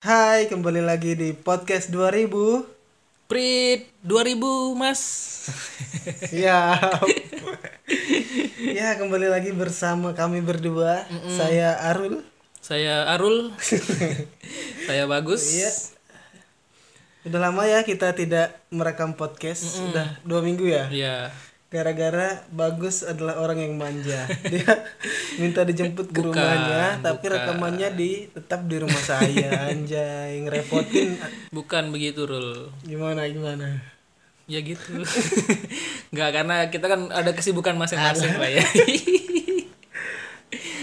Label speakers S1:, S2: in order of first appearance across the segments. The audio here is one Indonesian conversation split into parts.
S1: Hai, kembali lagi di podcast 2000.
S2: Prit 2000 mas
S1: Siap. ya, kembali lagi bersama kami berdua. Saya Arul.
S2: Saya Arul Saya Bagus
S1: Iya. Udah lama ya kita tidak merekam podcast. Udah dua minggu ya.
S2: Iya
S1: Gara-gara Bagus adalah orang yang manja. Dia minta dijemput ke
S2: Bukan,
S1: rumahnya, tapi
S2: bukan.
S1: rekamannya di tetap di rumah saya. Anjay, ngerepotin.
S2: Bukan begitu Rul
S1: Gimana gimana?
S2: Ya gitu Nggak karena kita kan ada kesibukan masing-masing lah ya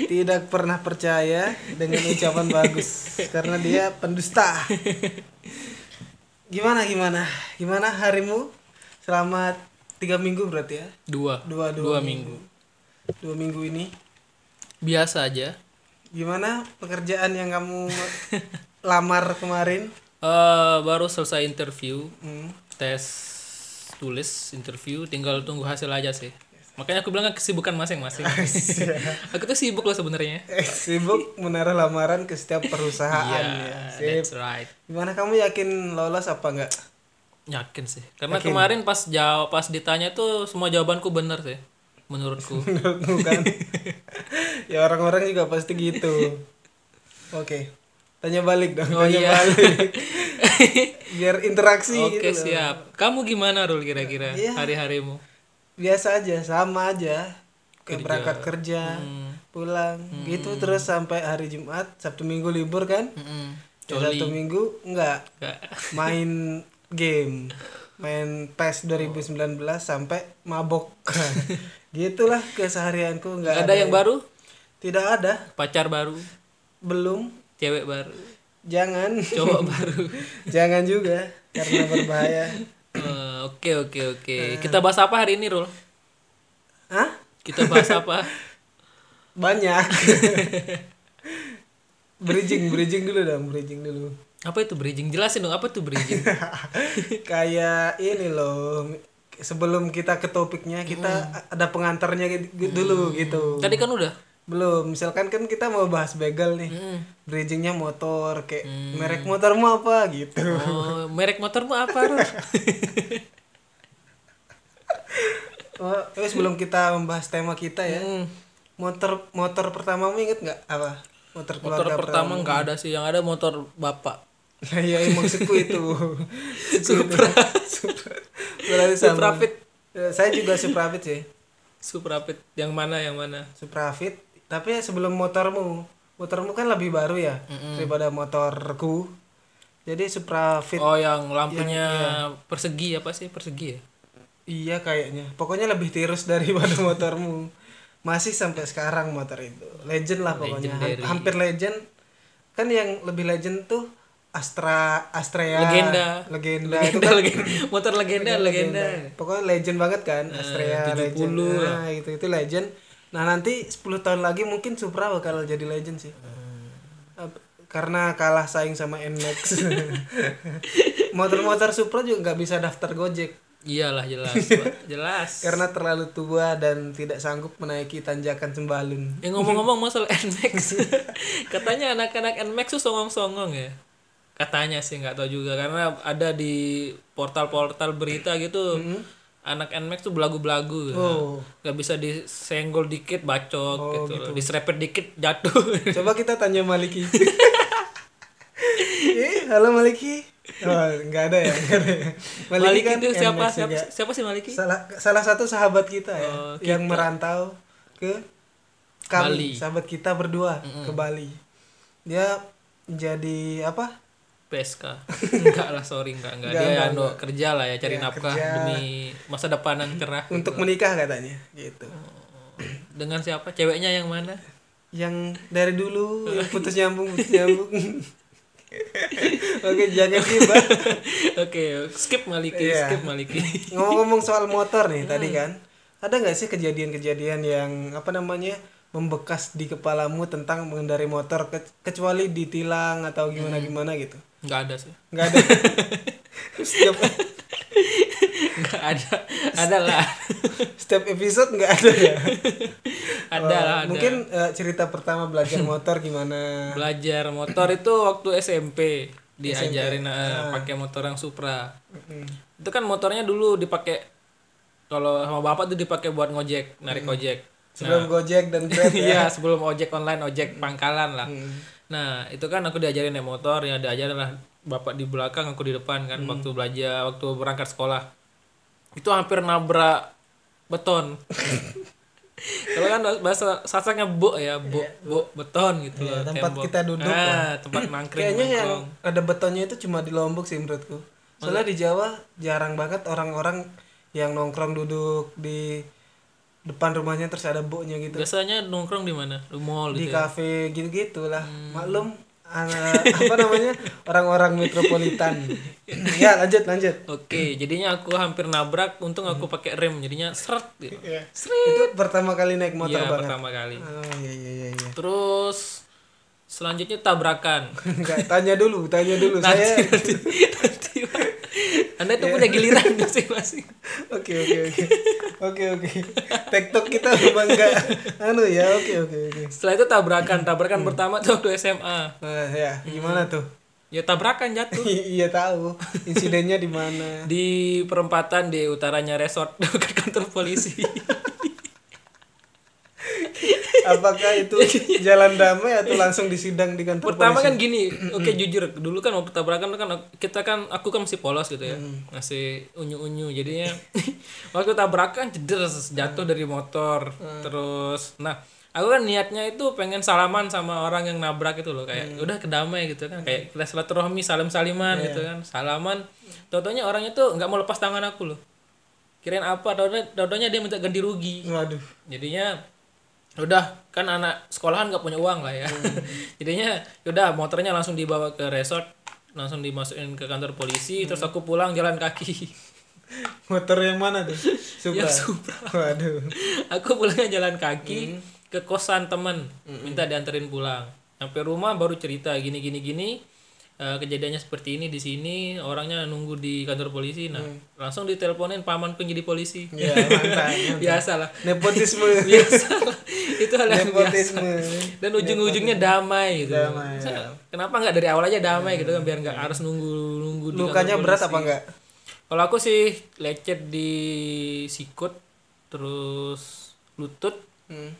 S1: tidak pernah percaya dengan ucapan bagus karena dia pendusta. Gimana gimana gimana harimu selama tiga minggu berarti ya?
S2: Dua.
S1: Dua dua,
S2: Dua minggu.
S1: dua minggu ini?
S2: Biasa aja.
S1: Gimana pekerjaan yang kamu lamar kemarin?
S2: Eh Baru selesai interview
S1: Hmm.
S2: Tes tulis interview Tinggal tunggu hasil aja sih. Makanya aku bilang kan kesibukan masing-masing. Aku tuh sibuk loh sebenarnya.
S1: Eh, sibuk menaruh lamaran ke setiap perusahaan
S2: Iya
S1: ya. Sip.
S2: that's right.
S1: Gimana kamu yakin lolos apa enggak
S2: Yakin sih. Karena kemarin pas jawab pas ditanya tuh semua jawabanku bener sih menurutku.
S1: kan ya orang-orang juga pasti gitu oke tanya balik dong
S2: Oh
S1: tanya
S2: iya.
S1: balik biar interaksi
S2: Oke,
S1: gitu loh.
S2: siap. Kamu gimana Rul kira-kira
S1: Iya.
S2: hari-harimu?
S1: biasa aja sama aja kayak berangkat kerja
S2: Hmm.
S1: pulang gitu terus sampai hari Jumat Sabtu Minggu libur kan. Ya, Sabtu Minggu enggak
S2: Nggak.
S1: main game main PES 2019 sampai mabok gitulah keseharianku enggak
S2: Nggak ada yang baru?
S1: tidak ada
S2: Pacar baru,
S1: belum
S2: cewek baru,
S1: jangan
S2: cowok baru.
S1: jangan juga karena berbahaya
S2: Eh, Oke, oke, oke. Kita bahas apa hari ini, Rul?
S1: Hah?
S2: Kita bahas apa?
S1: banyak bridging bridging dulu dong bridging dulu
S2: Apa itu bridging? Jelasin dong, apa itu bridging?
S1: kayak ini loh sebelum kita ke topiknya kita ada pengantarnya gitu- dulu gitu
S2: Tadi kan udah.
S1: belum misalkan kan kita mau bahas begal nih
S2: Mm.
S1: bridgingnya motor kayak merek motormu apa gitu
S2: Oh, merek motormu apa,
S1: oh, terus sebelum kita membahas tema kita ya
S2: Hmm.
S1: motor motor pertamamu inget nggak apa motor
S2: Motor pertama nggak ada sih, yang ada motor bapak.
S1: Lah ya maksudku itu. Supra. Supra.
S2: Suprafit.
S1: Ya, Saya juga Suprafit sih.
S2: Suprafit yang mana yang mana?
S1: Suprafit. Tapi sebelum motormu, motormu kan lebih baru ya daripada motorku. Jadi Suprafit.
S2: Oh yang lampunya
S1: iya.
S2: persegi apa sih persegi ya?
S1: Iya kayaknya. Pokoknya lebih tirus daripada motormu. Masih sampai sekarang motor itu. Legend lah pokoknya.
S2: Legendary.
S1: Hampir legend. Kan yang lebih legend tuh Astra Astrea
S2: Legenda.
S1: legenda, itu
S2: Legenda,
S1: kan
S2: legenda. motor legenda, legenda.
S1: Pokoknya legend banget kan Astrea
S2: 70
S1: legend. Nah, itu itu legend. Nah, nanti 10 tahun lagi mungkin Supra bakal jadi legend sih. Ap- Karena kalah saing sama NMAX. Motor-motor Supra juga nggak bisa daftar Gojek
S2: Iyalah jelas, jelas.
S1: karena terlalu tua dan tidak sanggup menaiki tanjakan sembalun.
S2: Eh ngomong-ngomong masalah NMAX, katanya anak-anak NMAX tuh songong-songong ya. Katanya sih nggak tahu juga karena ada di portal-portal berita gitu. Anak NMAX tuh belagu-belagu.
S1: Oh.
S2: Nggak bisa disenggol dikit bacok gitu. Diserepet dikit jatuh.
S1: Coba kita tanya Maliki. eh, halo Maliki. Oh, nggak ada ya, ada ya.
S2: Maliki
S1: kan
S2: itu siapa? Siapa,
S1: juga.
S2: siapa sih Maliki?
S1: salah salah satu sahabat kita ya
S2: Oh,
S1: yang merantau ke kami
S2: Bali.
S1: sahabat kita berdua ke Bali. Dia jadi apa?
S2: PSK enggak lah sorry enggak enggak,
S1: Enggak,
S2: dia
S1: enggak,
S2: anu kerja lah ya cari
S1: Ya,
S2: nafkah
S1: kerja.
S2: demi masa depan yang cerah
S1: untuk menikah katanya gitu.
S2: Dengan siapa? Ceweknya yang mana?
S1: Yang dari dulu yang putus nyambung putus nyambung oke jangan gibah
S2: oke skip Maliki
S1: Iya.
S2: skip Maliki.
S1: Ngomong-ngomong soal motor nih tadi kan ada nggak sih kejadian-kejadian yang apa namanya membekas di kepalamu tentang mengendarai motor ke- kecuali ditilang atau gimana gimana gitu?
S2: Nggak ada sih.
S1: Nggak ada. Setiap
S2: nggak ada ada lah.
S1: Setiap episode nggak ada ya?
S2: Ada lah ada.
S1: Mungkin eh, cerita pertama belajar motor gimana?
S2: belajar motor itu waktu SMP diajarin eh, pakai motor yang Supra. Itu kan motornya dulu dipakai kalau sama bapak tuh dipakai buat ngojek narik ojek.
S1: Sebelum Gojek dan Grab ya.
S2: Iya sebelum ojek online ojek pangkalan lah. Nah itu kan aku diajarin naik motor ya diajarin lah bapak di belakang aku di depan kan waktu belajar waktu berangkat sekolah itu hampir nabrak beton kalau kan bahasa sasaknya bo ya bo bo beton gitu
S1: Iya,
S2: loh,
S1: tempat
S2: tembok.
S1: kita duduk
S2: ah, tempat nangkring
S1: Kayaknya yang
S2: nongkrong.
S1: ada betonnya itu cuma di Lombok sih menurutku. Soalnya di Jawa jarang banget orang-orang yang nongkrong duduk di depan rumahnya terus ada boknya gitu.
S2: biasanya nongkrong di mana di mall
S1: Di
S2: gitu ya?
S1: kafe gitu-gitu lah.
S2: Hmm.
S1: Maklum anak- apa namanya? orang-orang metropolitan. ya, lanjut lanjut.
S2: Oke, jadinya aku hampir nabrak. Untung aku pakai rem, jadinya seret. Gitu.
S1: Itu pertama kali naik motor
S2: Iya,
S1: banget.
S2: pertama kali.
S1: Oh iya iya iya iya.
S2: Terus selanjutnya tabrakan.
S1: Enggak, tanya dulu, tanya dulu.
S2: nanti,
S1: Saya
S2: nanti, nanti. Anda itu punya giliran masing-masing.
S1: Oke oke oke. Oke oke. TikTok kita memang enggak anu ya. Oke oke oke.
S2: Setelah itu tabrakan. Tabrakan pertama tuh waktu SMA.
S1: Nah, ya, gimana tuh?
S2: Ya tabrakan jatuh
S1: iya tahu. Insidennya di mana?
S2: di perempatan di utaranya resort dekat kantor polisi.
S1: Apakah itu jalan damai atau langsung disidang di kantor
S2: Pertama
S1: polisi?
S2: kan gini, oke jujur, dulu kan waktu tabrakan kan kita kan aku kan masih polos gitu ya. Masih unyu-unyu jadinya waktu tabrakan ceder jatuh dari motor. Terus nah, aku kan niatnya itu pengen salaman sama orang yang nabrak itu loh kayak udah kedamai gitu kan kayak kita silaturahmi salam-saliman gitu kan. Salaman. Totonya orangnya tuh nggak mau lepas tangan aku loh. Kirain apa? Totonya dia minta ganti rugi
S1: Waduh.
S2: jadinya udah kan anak sekolahan nggak punya uang lah ya jadinya udah motornya langsung dibawa ke resort langsung dimasukin ke kantor polisi terus aku pulang jalan kaki
S1: Motor yang mana tuh? Supra.
S2: Yang Supra.
S1: Waduh.
S2: aku pulangnya jalan kaki ke kosan temen minta dianterin pulang sampai rumah baru cerita gini gini gini Eh, kejadiannya seperti ini di sini orangnya nunggu di kantor polisi nah langsung diteleponin paman penjadi polisi
S1: Ya, mantap.
S2: biasa lah
S1: Nepotisme.
S2: biasa lah. Itu hal yang biasa
S1: Nepotisme.
S2: dan ujung-ujungnya damai gitu
S1: Damai,
S2: Masa- kenapa nggak dari awal aja damai gitu kan biar nggak harus nunggu nunggu
S1: Lukanya berat apa enggak?
S2: kalau aku sih lecet di sikut terus lutut
S1: Hmm.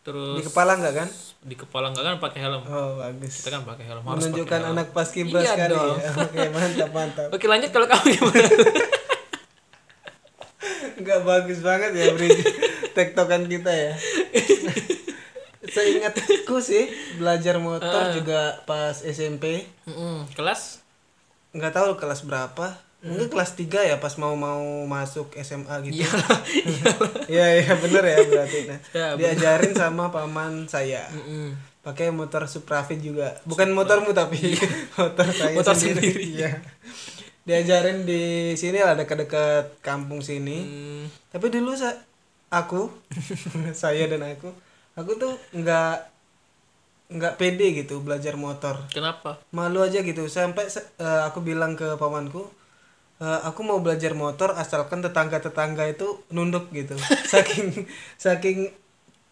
S2: terus
S1: Di kepala enggak kan?
S2: di kepala nggak kan pakai helm
S1: Oh, bagus.
S2: kita kan pakai helm harus
S1: Menunjukkan
S2: helm.
S1: anak paskibra
S2: Iya
S1: sekali
S2: dong.
S1: ya. Oke, mantap mantap.
S2: oke lanjut kalau kamu gimana
S1: Enggak bagus banget ya Bri. Tektokan kita ya. Seingatku sih belajar motor juga pas SMP.
S2: Kelas?
S1: Nggak tahu kelas berapa. Mungkin kelas 3 ya pas mau mau masuk SMA gitu. Iya. Iya bener ya berarti. Nah
S2: Ya,
S1: diajarin sama paman saya.
S2: Mm-mm.
S1: pakai motor Suprafit juga. Bukan motormu tapi motor saya
S2: Motor
S1: sendiri,
S2: sendiri.
S1: Iya. diajarin di sini lah dekat-dekat kampung sini.
S2: Hmm,
S1: tapi dulu sa aku saya dan aku aku tuh nggak nggak pede gitu belajar motor.
S2: Kenapa?
S1: Malu aja gitu. Sampai eh, aku bilang ke pamanku "Eh, aku mau belajar motor asalkan tetangga tetangga itu nunduk gitu. Saking saking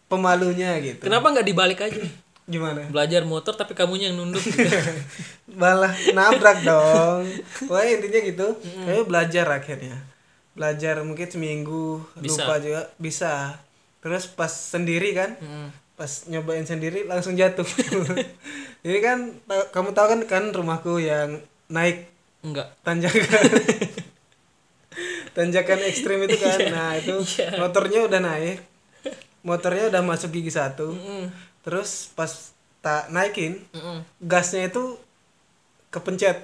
S1: pemalunya gitu.
S2: Kenapa nggak dibalik aja?
S1: Gimana?
S2: Belajar motor tapi kamunya yang nunduk gitu.
S1: malah nabrak dong. Pokoknya intinya gitu. Tapi belajar akhirnya belajar mungkin seminggu
S2: Bisa.
S1: lupa juga bisa terus pas sendiri kan
S2: Mm.
S1: pas nyobain sendiri langsung jatuh jadi kan ta- kamu tahu kan kan rumahku yang naik
S2: enggak
S1: tanjakan tanjakan ekstrim itu kan nah itu
S2: Iya.
S1: motornya udah naik motornya udah masuk gigi satu
S2: Mm-mm.
S1: terus pas tak naikin
S2: Mm-mm.
S1: gasnya itu kepencet.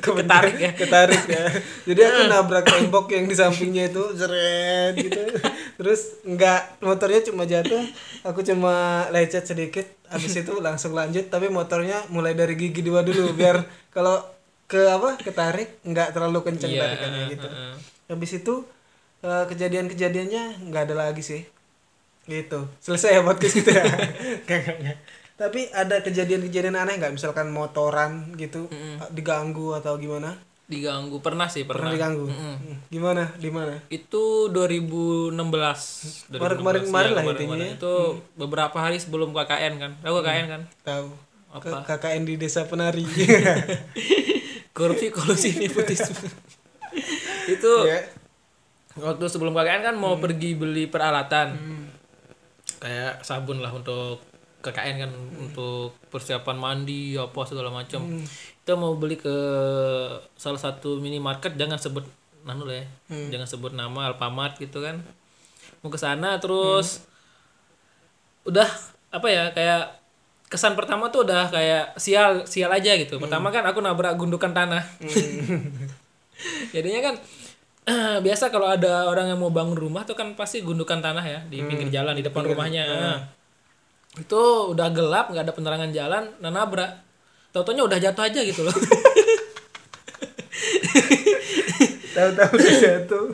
S2: Ketarik ya?
S1: ketarik ya. Jadi aku nabrak tembok yang di sampingnya itu seret gitu. Terus nggak motornya cuma jatuh aku cuma lecet sedikit. Habis itu langsung lanjut tapi motornya mulai dari gigi dua dulu biar kalau ke apa ketarik nggak terlalu kenceng
S2: Iya,
S1: tarikannya gitu.
S2: heeh.
S1: habis itu eh, kejadian-kejadiannya nggak ada lagi sih. Gitu. Selesai ya podcast kita nggak. Tapi ada kejadian-kejadian aneh nggak? Misalkan motoran gitu diganggu atau gimana?
S2: Diganggu. Pernah sih
S1: pernah.
S2: Pernah,
S1: diganggu? Hmm. gimana? Di mana?
S2: Itu 2016
S1: Kemarin- kemarin-
S2: 2016,
S1: kemarin
S2: iya,
S1: lah
S2: kemarin-
S1: intinya
S2: kemarin. itu beberapa hari sebelum KKN kan. Tahu KKN kan?
S1: Tahu.
S2: Apa?
S1: KKN di desa penari.
S2: Korupsi kolusi nepotisme. Itu
S1: ya.
S2: waktu sebelum KKN kan mau pergi beli peralatan. Kayak sabun lah untuk KKN kan untuk persiapan mandi apa segala macam. Kita mau beli ke salah satu minimarket jangan sebut nanu lah ya. Jangan sebut nama Alfamart gitu kan. Mau ke sana terus udah apa ya kayak kesan pertama tuh udah kayak sial sial aja gitu. Pertama kan aku nabrak gundukan tanah. Jadinya kan biasa kalau ada orang yang mau bangun rumah tuh kan pasti gundukan tanah ya di pinggir jalan di depan rumahnya. Nah, itu udah gelap nggak ada penerangan jalan nah nabrak. Tautonya udah jatuh aja gitu loh.
S1: Tahu-tahu udah jatuh.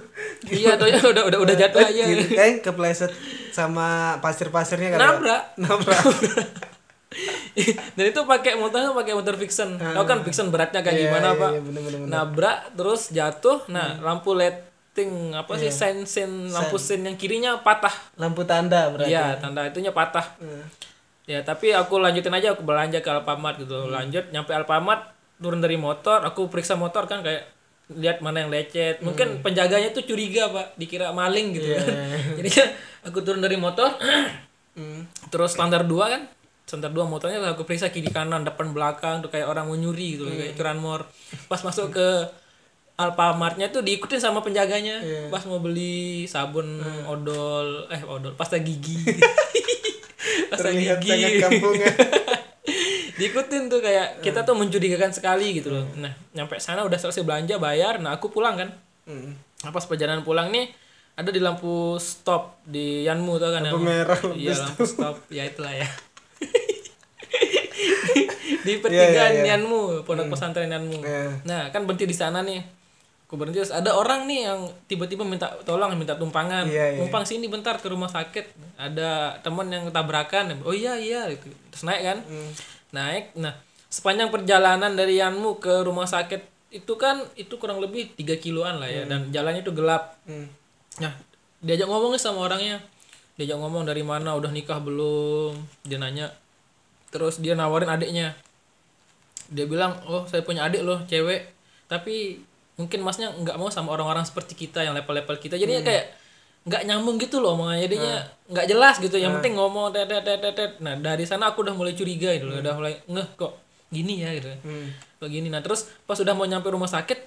S2: Iya taunya udah udah udah jatuh aja.
S1: Gitu, kan kepleset sama pasir-pasirnya kan
S2: nabrak.
S1: Nabrak.
S2: Dan itu pakai motornya pakai motor fiction tau kan fiction beratnya kayak
S1: Iya,
S2: gimana
S1: iya,
S2: pak?
S1: iya,
S2: nabrak terus jatuh. Nah lampu lighting apa sih sen sen lampu sen yang kirinya patah
S1: lampu tanda berarti
S2: Iya, tanda itunya patah.
S1: Hmm.
S2: Ya, tapi aku lanjutin aja aku belanja ke Alfamart gitu. Lanjut nyampe Alfamart, turun dari motor, aku periksa motor kan kayak lihat mana yang lecet. Mungkin penjaganya tuh curiga, Pak, dikira maling gitu kan. Jadi kan aku turun dari motor,
S1: Hmm.
S2: terus standar 2 kan. Standar 2 motornya aku periksa kiri kanan, depan belakang tuh kayak orang mau nyuri gitu, kayak curanmor. Pas masuk ke Alfamartnya tuh diikutin sama penjaganya. Pas mau beli sabun odol, eh odol, pasta gigi. pasta
S1: terlihat
S2: gigi.
S1: sangat kampungan
S2: diikutin tuh kayak kita tuh mencurigakan sekali gitu loh. Nah, nyampe sana udah selesai belanja, bayar, nah aku pulang kan.
S1: Hmm.
S2: Nah, pas perjalanan pulang nih ada di lampu stop di Yanmu tuh kan
S1: Lampu merah, lampu
S2: Iya, lampu stop. Ya itulah ya. di
S1: Iya,
S2: pertigaan
S1: iya, iya.
S2: Yanmu, pondok pesantren Yanmu.
S1: Iya.
S2: Nah, kan berhenti di sana nih. Terus ada orang nih yang tiba-tiba minta tolong minta tumpangan.
S1: Iya, iya.
S2: Numpang sini bentar ke rumah sakit. Ada teman yang tabrakan. Oh iya iya gitu. Terus naik kan?
S1: Hmm.
S2: Naik. Nah, sepanjang perjalanan dari Yanmu ke rumah sakit itu kan itu kurang lebih 3 kiloan lah ya dan jalannya itu gelap.
S1: Hmm.
S2: Nah, diajak ngomong nih sama orangnya. Diajak ngomong dari mana, udah nikah belum? Dia nanya. Terus dia nawarin adiknya. Dia bilang, "Oh, saya punya adik loh, cewek. Tapi mungkin masnya nggak mau sama orang-orang seperti kita yang level-level kita." Jadinya kayak nggak nyambung gitu loh omongannya. Jadinya nggak jelas gitu. Yang penting ngomong tet tet tet tet. Nah, dari sana aku udah mulai curiga gitu loh. Udah mulai ngeh kok gini ya gitu.
S1: Hmm.
S2: Kok gini. Nah, terus pas udah mau nyampe rumah sakit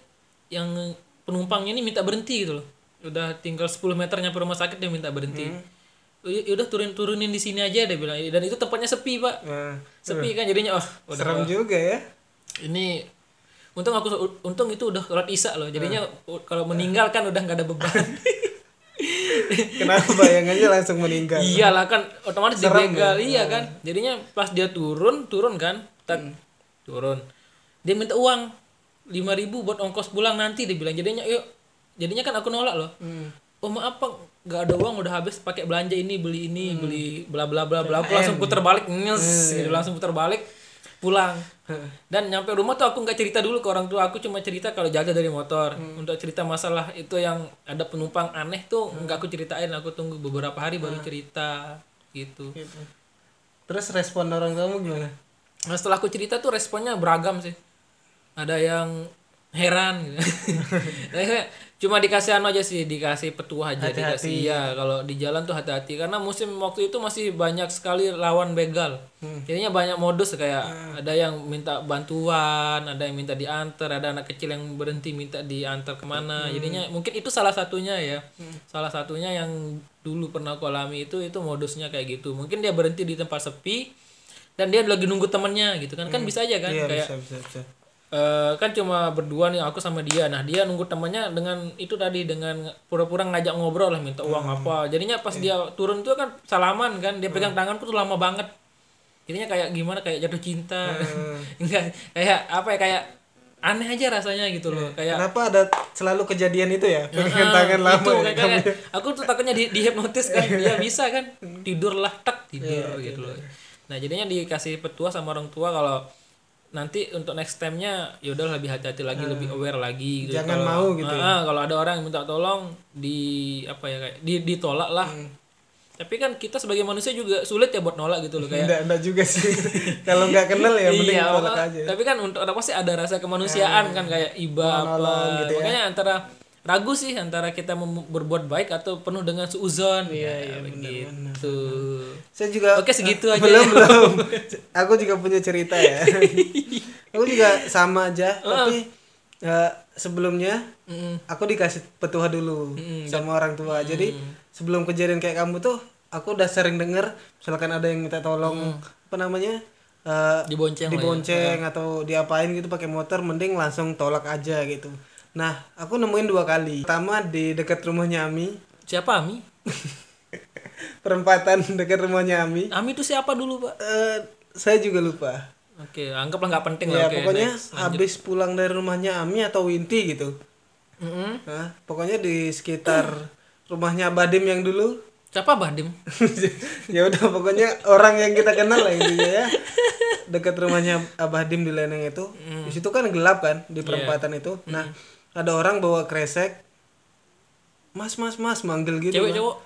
S2: yang penumpangnya ini minta berhenti gitu loh. Udah tinggal 10 meter nyampe rumah sakit dia minta berhenti. "Oh, ya udah turun turunin di sini aja dia bilang. Dan itu tempatnya sepi, Pak.
S1: Nah,
S2: Sepi kan jadinya oh, udah
S1: serem juga ya
S2: ini untung aku untung itu udah sholat isya loh. Jadinya u- kalau meninggal kan udah nggak ada beban.
S1: kenapa bayangannya langsung meninggal
S2: Iyalah kan otomatis
S1: Serem
S2: dibegal.
S1: ya?
S2: Iya kan? Jadinya pas dia turun, turun kan? Tak turun. Dia minta uang 5000 buat ongkos pulang nanti dia bilang. Jadinya yuk. Jadinya kan aku nolak loh.
S1: Hmm.
S2: Oh maaf pak, nggak ada uang udah habis pakai belanja ini beli ini beli bla bla bla bla. Aku langsung putar balik, nyes, gitu, langsung putar balik pulang. Dan nyampe rumah tuh aku nggak cerita dulu ke orang tua. Aku cuma cerita kalau jaga dari motor. Untuk cerita masalah itu yang ada penumpang aneh tuh nggak aku ceritain. Aku tunggu beberapa hari baru cerita gitu.
S1: Gitu. terus respon orang kamu gimana
S2: Nah, setelah aku cerita tuh responnya beragam sih. Ada yang heran gitu. Cuma dikasih anu aja sih, dikasih petua aja,
S1: Hati-hati.
S2: dikasih ya kalau di jalan tuh hati-hati karena musim waktu itu masih banyak sekali lawan begal. Jadinya banyak modus kayak ada yang minta bantuan, ada yang minta diantar, ada anak kecil yang berhenti minta diantar ke mana. Jadinya mungkin itu salah satunya ya. Salah satunya yang dulu pernah aku alami itu itu modusnya kayak gitu. Mungkin dia berhenti di tempat sepi dan dia lagi nunggu temennya gitu kan kan bisa aja kan
S1: iya
S2: kayak
S1: bisa bisa bisa
S2: eh, kan cuma berdua nih aku sama dia. Nah dia nunggu temennya dengan itu tadi dengan pura-pura ngajak ngobrol lah minta uang
S1: Hmm.
S2: apa. Jadinya pas
S1: Iya.
S2: dia turun tuh kan salaman kan dia pegang tanganku tuh lama banget. Jadinya kayak gimana kayak jatuh cinta.
S1: Hmm.
S2: enggak kayak apa ya kayak aneh aja rasanya gitu loh kayak
S1: kenapa ada selalu kejadian itu ya? Pegangan
S2: Ah,
S1: tangan lama
S2: itu,
S1: ya
S2: kayak- kayak- aku tuh takutnya di, dihipnotis kan
S1: Iya.
S2: ya bisa kan? Tidur lah tak tidur gitu loh. nah jadinya dikasih petua sama orang tua kalau nanti untuk next time-nya ya udah lebih hati-hati lagi lebih aware lagi gitu.
S1: Hmm. Jangan
S2: Kalau-
S1: mau gitu ya.
S2: Ah, kalau ada orang yang minta tolong di apa ya kayak di ditolak lah
S1: Hmm.
S2: tapi kan kita sebagai manusia juga sulit ya buat nolak gitu loh kayak
S1: Enggak, enggak juga sih. Kalau nggak kenal ya mending
S2: iya,
S1: tolak aja.
S2: tapi kan untuk apa sih ada rasa kemanusiaan kan kayak iba apa
S1: gitu ya.
S2: makanya antara ragu sih antara kita berbuat baik atau penuh dengan suuzon iya, iya begitu
S1: Saya juga
S2: Oke, segitu aja
S1: Belum,
S2: ya.
S1: belum. Aku juga punya cerita ya. aku juga sama aja, tapi eh, sebelumnya
S2: Mm-mm.
S1: aku dikasih petua dulu sama orang tua. Jadi sebelum kejadian kayak kamu tuh, aku udah sering denger misalkan ada yang minta tolong apa namanya? eh,
S2: dibonceng ya.
S1: dibonceng atau diapain gitu pakai motor mending langsung tolak aja gitu. Nah, aku nemuin dua kali. Pertama di dekat rumahnya Ami,
S2: siapa Ami
S1: perempatan dekat rumahnya Ami.
S2: Ami itu siapa dulu pak
S1: Eh, saya juga lupa.
S2: oke anggaplah nggak penting
S1: Ya,
S2: lah oke
S1: pokoknya
S2: next.
S1: habis pulang dari rumahnya Ami atau Winti gitu.
S2: Mm-mm.
S1: Nah, pokoknya di sekitar rumahnya Badim yang dulu.
S2: siapa Badim
S1: ya udah pokoknya orang yang kita kenal lah intinya ya. Dekat rumahnya Abadim di Leneng itu.
S2: Hmm.
S1: Di situ kan gelap kan di
S2: Iya.
S1: perempatan itu. Nah, ada orang bawa kresek. Mas, mas, mas manggil gitu.
S2: cewek cowok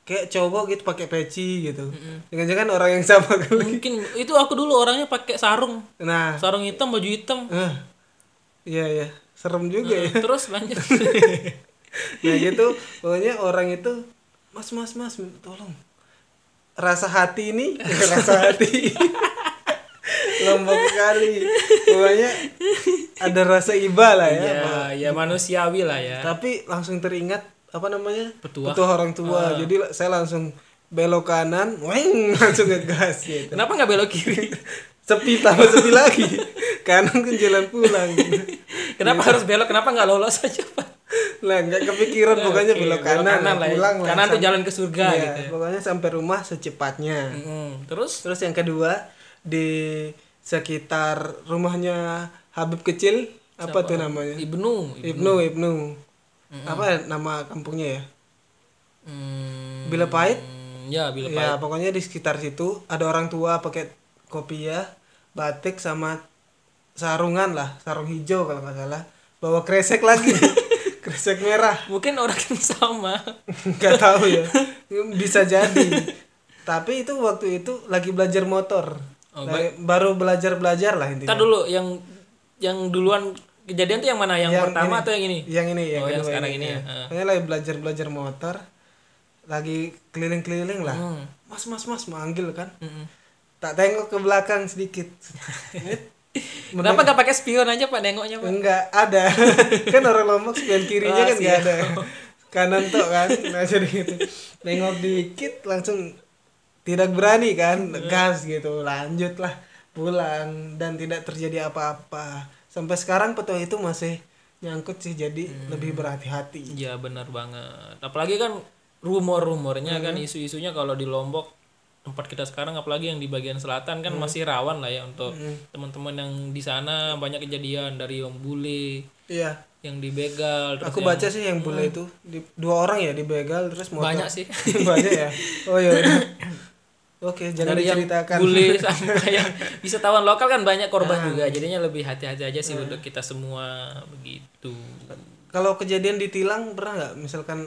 S1: Kayak cowok gitu pakai peci gitu. Jangan-jangan orang yang sama kali.
S2: mungkin itu aku dulu orangnya pakai sarung
S1: Nah,
S2: sarung hitam baju hitam
S1: eh, iya ya, serem juga ya.
S2: terus lanjut
S1: nah gitu pokoknya orang itu mas mas mas tolong rasa hati ini rasa hati lombok sekali. Pokoknya ada rasa iba lah ya
S2: ya ya manusiawi lah ya.
S1: Tapi langsung teringat apa namanya?
S2: Petua.
S1: orang tua. Jadi saya langsung belok kanan weng langsung ngegas gitu.
S2: Kenapa nggak belok kiri?
S1: Sepi tambah sepi lagi. Kanan kan jalan pulang.
S2: Kenapa harus belok? Kenapa nggak lolos aja pak?
S1: Lah nggak kepikiran pokoknya
S2: Oke,
S1: belok kanan,
S2: kanan lah ya.
S1: pulang lah
S2: kanan tuh jalan ke surga
S1: Iya,
S2: gitu ya.
S1: pokoknya sampai rumah secepatnya.
S2: Mm-mm. terus?
S1: Terus yang kedua di sekitar rumahnya Habib kecil apa tuh namanya?
S2: Ibnu
S1: Ibnu. Ibnu apa nama kampungnya ya?
S2: Hmm,
S1: Bila Pahit?
S2: Ya bila
S1: ya pokoknya di sekitar situ ada orang tua pakai kopiah batik sama sarungan lah sarung hijau kalau nggak salah. Bawa kresek lagi kresek merah.
S2: Mungkin orang yang sama.
S1: Nggak tahu ya. Bisa jadi. Tapi itu waktu itu lagi belajar motor
S2: Oh,
S1: Lagi- baru belajar belajar lah intinya
S2: Ntar dulu yang yang duluan kejadian tuh yang mana yang, pertama
S1: ini.
S2: atau yang ini
S1: yang ini yang,
S2: Oh, yang sekarang ini
S1: ya.
S2: ya.
S1: Pokoknya lagi belajar belajar motor lagi keliling-keliling lah
S2: Hmm.
S1: mas mas mas manggil kan
S2: Mm-mm.
S1: tak tengok ke belakang sedikit
S2: Kenapa nggak pakai spion aja pak nengoknya pak?
S1: enggak ada kan orang lombok spion kirinya
S2: Oh,
S1: kan
S2: siap.
S1: ada kanan tuh kan nah jadi gitu nengok dikit langsung tidak berani kan gas gitu lanjut lah pulang dan tidak terjadi apa-apa sampai sekarang petua itu masih nyangkut sih jadi
S2: Hmm.
S1: lebih berhati-hati
S2: Iya benar banget. Apalagi kan rumor-rumornya kan
S1: Hmm.
S2: isu-isunya kalau di Lombok tempat kita sekarang apalagi yang di bagian selatan
S1: Hmm.
S2: kan masih rawan lah ya untuk teman-teman yang di sana banyak kejadian dari yang bule,
S1: iya
S2: yang dibegal, terus
S1: aku
S2: yang-
S1: baca sih yang bule itu di, dua orang ya dibegal terus motor
S2: banyak sih.
S1: banyak ya oh ya udah. oke jangan
S2: dari yang
S1: diceritakan
S2: bule sampai yang wisatawan lokal kan banyak korban juga. Jadinya lebih hati-hati aja sih untuk kita semua begitu.
S1: kalau kejadian ditilang pernah nggak misalkan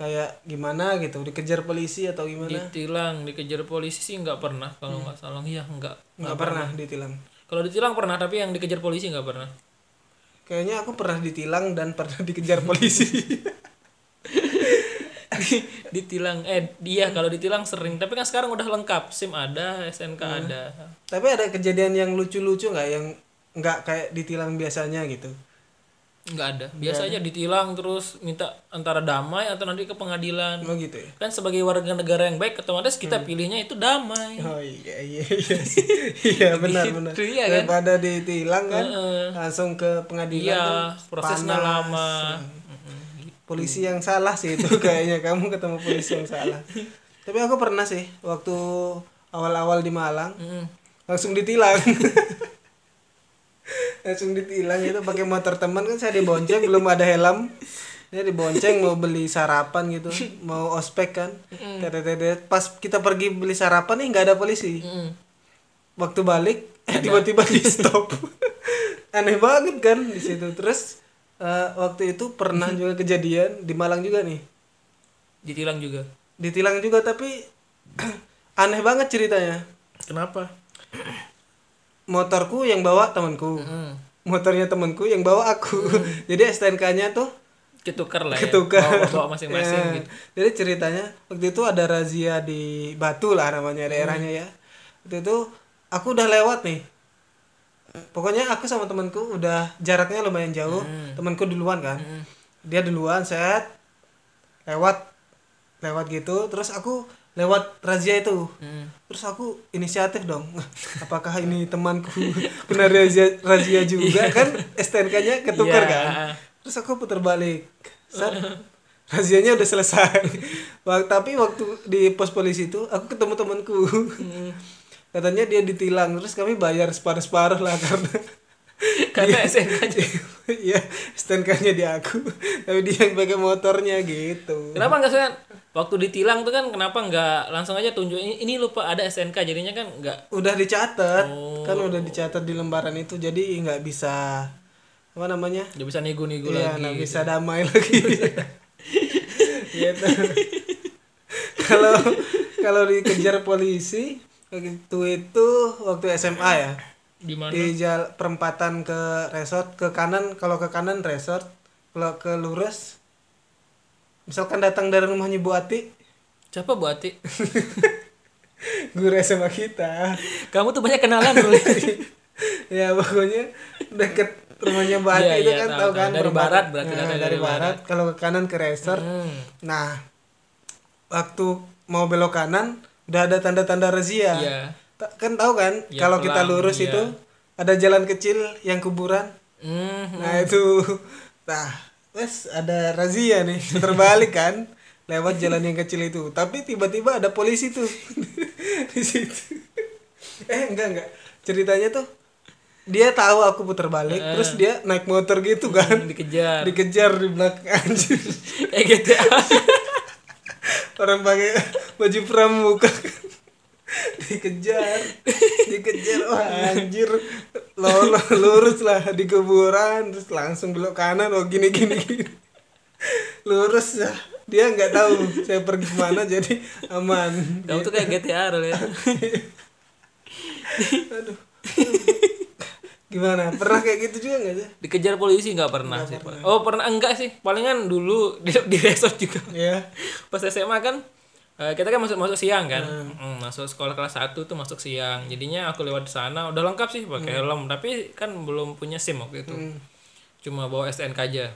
S1: kayak gimana gitu dikejar polisi atau gimana
S2: Ditilang, dikejar polisi sih nggak pernah kalau nggak salah. Iya nggak.
S1: Hmm. nggak pernah ditilang
S2: Kalau ditilang pernah tapi yang dikejar polisi nggak pernah.
S1: kayaknya aku pernah ditilang dan pernah dikejar polisi
S2: ditilang eh dia kalau ditilang sering. Tapi kan sekarang udah lengkap. SIM ada SNK
S1: Hmm.
S2: ada.
S1: Tapi ada kejadian yang lucu-lucu nggak? Yang nggak kayak ditilang biasanya gitu?
S2: Nggak ada. Biasa aja ditilang terus minta antara damai atau nanti ke pengadilan.
S1: Oh gitu ya?
S2: Kan sebagai warga negara yang baik otomatis
S1: Hmm.
S2: kita pilihnya itu damai.
S1: Oh iya iya iya iya benar benar.
S2: Gitu, iya kan?
S1: daripada ditilang kan
S2: Heeh.
S1: langsung ke pengadilan
S2: iya prosesnya lama
S1: polisi yang salah sih itu kayaknya. Kamu ketemu polisi yang salah. Tapi aku pernah sih waktu awal-awal di Malang
S2: Mm-mm.
S1: langsung ditilang. Langsung ditilang itu pakai motor teman. Kan saya dibonceng belum ada helm. Dia dibonceng mau beli sarapan gitu mau ospek kan. Tetet-tetet. pas kita pergi beli sarapan nih nggak ada polisi. Waktu balik tiba-tiba di stop. Aneh banget kan di situ. Terus eh, waktu itu pernah juga kejadian di Malang juga nih.
S2: Ditilang juga?
S1: Ditilang juga tapi aneh banget ceritanya.
S2: Kenapa?
S1: Motorku yang bawa temanku.
S2: Hmm.
S1: motornya temanku yang bawa aku. Jadi STNK-nya tuh
S2: ketukar lah ya?
S1: Ketukar
S2: bawa, bawa masing-masing
S1: Ya.
S2: gitu.
S1: Jadi ceritanya waktu itu ada razia di Batu lah namanya daerahnya ya. Waktu itu aku udah lewat nih pokoknya aku sama temanku udah jaraknya lumayan jauh. Temanku duluan kan.
S2: Hmm.
S1: dia duluan set lewat lewat gitu. Terus aku lewat razia itu.
S2: Hmm.
S1: terus aku inisiatif dong. Apakah ini temanku? Kena razia razia juga kan? STNK-nya ketukar
S2: Iya.
S1: kan? Terus aku putar balik. Set, razianya udah selesai. Tapi waktu di pos polisi itu aku ketemu temanku.
S2: Hmm.
S1: Katanya dia ditilang terus kami bayar separuh separuh lah karena
S2: karena SNK aja.
S1: Iya, STNK-nya di aku, tapi dia yang pakai motornya gitu.
S2: kenapa nggak sih waktu ditilang tuh kan kenapa nggak langsung aja tunjuk ini, lupa ada SNK jadinya kan nggak
S1: Udah dicatat,
S2: Oh.
S1: kan udah dicatat di lembaran itu, jadi nggak bisa apa namanya?
S2: nggak bisa nego-nego
S1: Iya,
S2: lagi
S1: nggak bisa damai lagi. gitu. Kalau kalau dikejar polisi waktu itu waktu SMA ya.
S2: Di mana?
S1: Di jal perempatan ke resort ke kanan kalau ke kanan resort kalau ke lurus misalkan datang dari rumahnya Bu Ati.
S2: Siapa Bu Ati?
S1: Guru SMA kita.
S2: Kamu tuh banyak kenalan dulu
S1: ya pokoknya deket rumahnya Bu Ati
S2: Iya,
S1: itu
S2: iya,
S1: kan
S2: tahu,
S1: kan
S2: Dari
S1: perempatan.
S2: barat berarti
S1: Nah, dari
S2: dari
S1: barat kalau ke kanan ke resort.
S2: Hmm.
S1: nah waktu mau belok kanan udah ada tanda-tanda razia
S2: Iya.
S1: Kan tahu kan
S2: Iya,
S1: kalau kita lurus
S2: iya.
S1: itu ada jalan kecil yang kuburan
S2: Hmm.
S1: Nah itu, nah, wes ada razia nih, terbalik kan, lewat jalan yang kecil itu. Tapi tiba-tiba ada polisi tuh di situ. Eh enggak enggak, ceritanya tuh dia tahu aku putar balik, terus dia naik motor gitu kan,
S2: Hmm, dikejar
S1: dikejar di belakang anjir.
S2: eh GTA
S1: Orang pakai baju pramuka. Dikejar. Dikejar. Wah anjir. Lolo lurus lah di kuburan. Terus langsung belok kanan. Oh gini gini gini. Lurus ya dia nggak tahu saya pergi ke mana jadi aman.
S2: Kamu tuh kayak GTA ya.
S1: Aduh gimana? Pernah kayak gitu juga nggak sih?
S2: Dikejar polisi nggak pernah sih Pak. oh pernah. Enggak sih. Palingan dulu di, di resort juga.
S1: Ya
S2: pas SMA kan eh, kita kan masuk masuk siang kan. Hmm, masuk sekolah kelas 1 tuh masuk siang. Jadinya aku lewat sana. Udah lengkap sih pakai helm. Tapi kan belum punya SIM waktu itu. Cuma bawa STNK aja.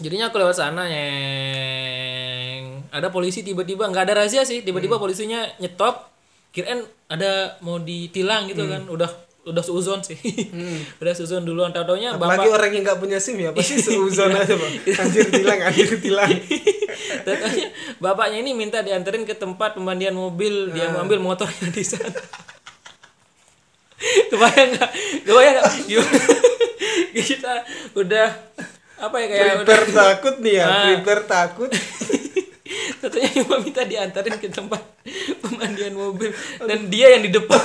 S2: Jadinya aku lewat sana yang ada polisi tiba-tiba. Nggak ada razia sih. Tiba-tiba polisinya nyetop. Kirain ada mau ditilang gitu kan. Udah udah seuzon sih. Udah seuzon duluan. Tau taunya
S1: apalagi
S2: bapak
S1: orang yang nggak punya sim ya pasti seuzon aja bang anjir tilang anjir tilang.
S2: Taunya bapaknya ini minta dianterin ke tempat pemandian mobil, dia mau ambil motornya di sana. Kebayang nggak? Kebayang nggak? Kita udah apa ya kayak udah
S1: prepare takut nih ya
S2: Ah.
S1: prepare takut.
S2: Tentunya cuma minta diantarin ke tempat pemandian mobil. Dan dia yang di depan.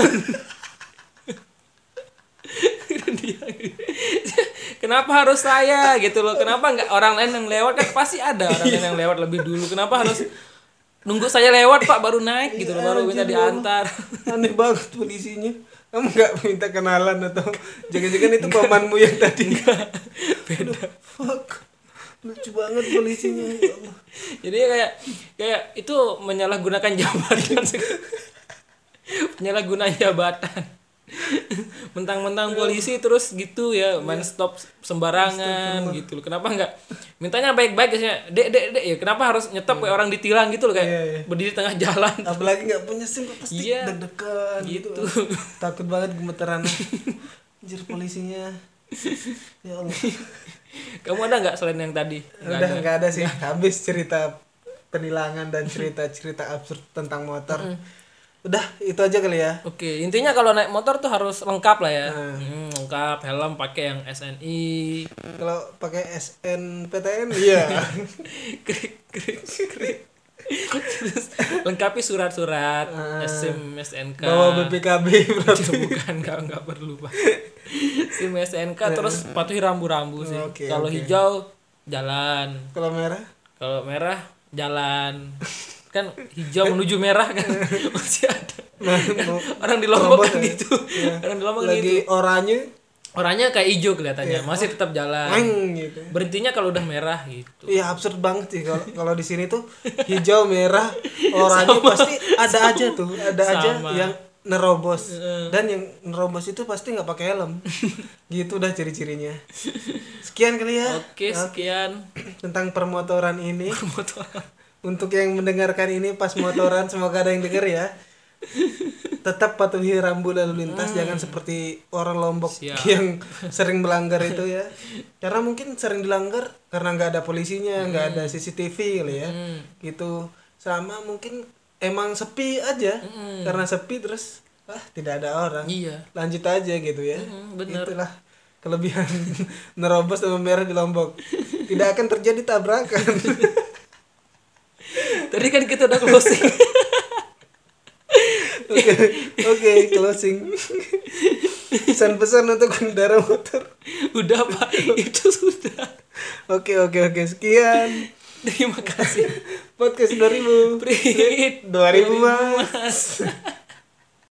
S2: Kenapa harus saya gitu loh? Kenapa nggak orang lain yang lewat kan pasti ada orang lain yang lewat lebih dulu. Kenapa harus nunggu saya lewat pak baru naik gitu loh baru minta diantar.
S1: aneh banget polisinya kamu nggak minta kenalan atau jangan-jangan itu pamanmu yang tadi beda fuck lucu banget polisinya ya.
S2: Jadi kayak kayak itu menyalahgunakan jabatan. Penyalahgunaan jabatan. Mentang-mentang polisi terus gitu ya, main stop sembarangan gitu loh. Kenapa enggak mintanya baik-baik ya. Dek, dek, dek ya. Kenapa harus nyetop kayak orang ditilang gitu loh kayak
S1: Iya, iya.
S2: berdiri tengah jalan.
S1: apalagi nggak punya sim pasti
S2: Iya.
S1: deg-degan gitu.
S2: Gitu.
S1: takut banget gemeteran anjir polisinya ya Allah
S2: Kamu ada nggak selain yang tadi? Nggak
S1: udah
S2: ada.
S1: nggak ada sih habis cerita penilangan dan cerita-cerita absurd tentang motor udah itu aja kali ya.
S2: Oke, intinya kalau naik motor tuh harus lengkap lah ya.
S1: Nah.
S2: Hmm, lengkap, helm pakai yang SNI.
S1: kalau pakai SNPTN iya.
S2: Krik krik krik. Terus lengkapi surat-surat SIM SNK.
S1: bawa BPKB berarti.
S2: Itu bukan nggak nggak perlu pak. SIM SNK terus patuhi rambu-rambu sih.
S1: Oke,
S2: kalau
S1: oke.
S2: hijau jalan.
S1: Kalau merah?
S2: Kalau merah jalan kan hijau menuju merah kan masih ada.
S1: Nah, mau-
S2: orang di Lombok kan
S1: ya?
S2: gitu. Orang di Lombok kan gitu.
S1: lagi oranye
S2: orangnya kayak hijau kelihatannya masih tetap jalan.
S1: Meng gitu.
S2: Berhentinya kalau udah merah gitu.
S1: Iya absurd banget sih kalau kalau di sini tuh hijau merah oranye pasti ada aja tuh ada aja
S2: Sama.
S1: yang nerobos. Dan yang nerobos itu pasti nggak pakai helm. Gitu dah ciri-cirinya. Sekian kali ya.
S2: Oke sekian.
S1: tentang permotoran ini.
S2: Motor
S1: untuk yang mendengarkan ini pas motoran semoga ada yang denger ya. Tetap patuhi rambu lalu lintas jangan seperti orang lombok
S2: Siap.
S1: yang sering melanggar itu ya. Karena mungkin sering dilanggar karena nggak ada polisinya nggak ada CCTV kali ya.
S2: Hmm.
S1: gitu. Sama mungkin emang sepi aja. Karena sepi terus ah tidak ada orang.
S2: Iya.
S1: Lanjut aja gitu ya.
S2: Hmm, bener.
S1: itulah kelebihan nerobos sama merah di lombok. Tidak akan terjadi tabrakan
S2: tadi kan kita udah closing
S1: Oke, oke, closing. Pesan-pesan untuk pengendara motor.
S2: udah pak itu sudah
S1: Oke, oke, oke. Sekian
S2: terima kasih
S1: podcast 2000.
S2: Prit
S1: 2000, Mas.
S2: mas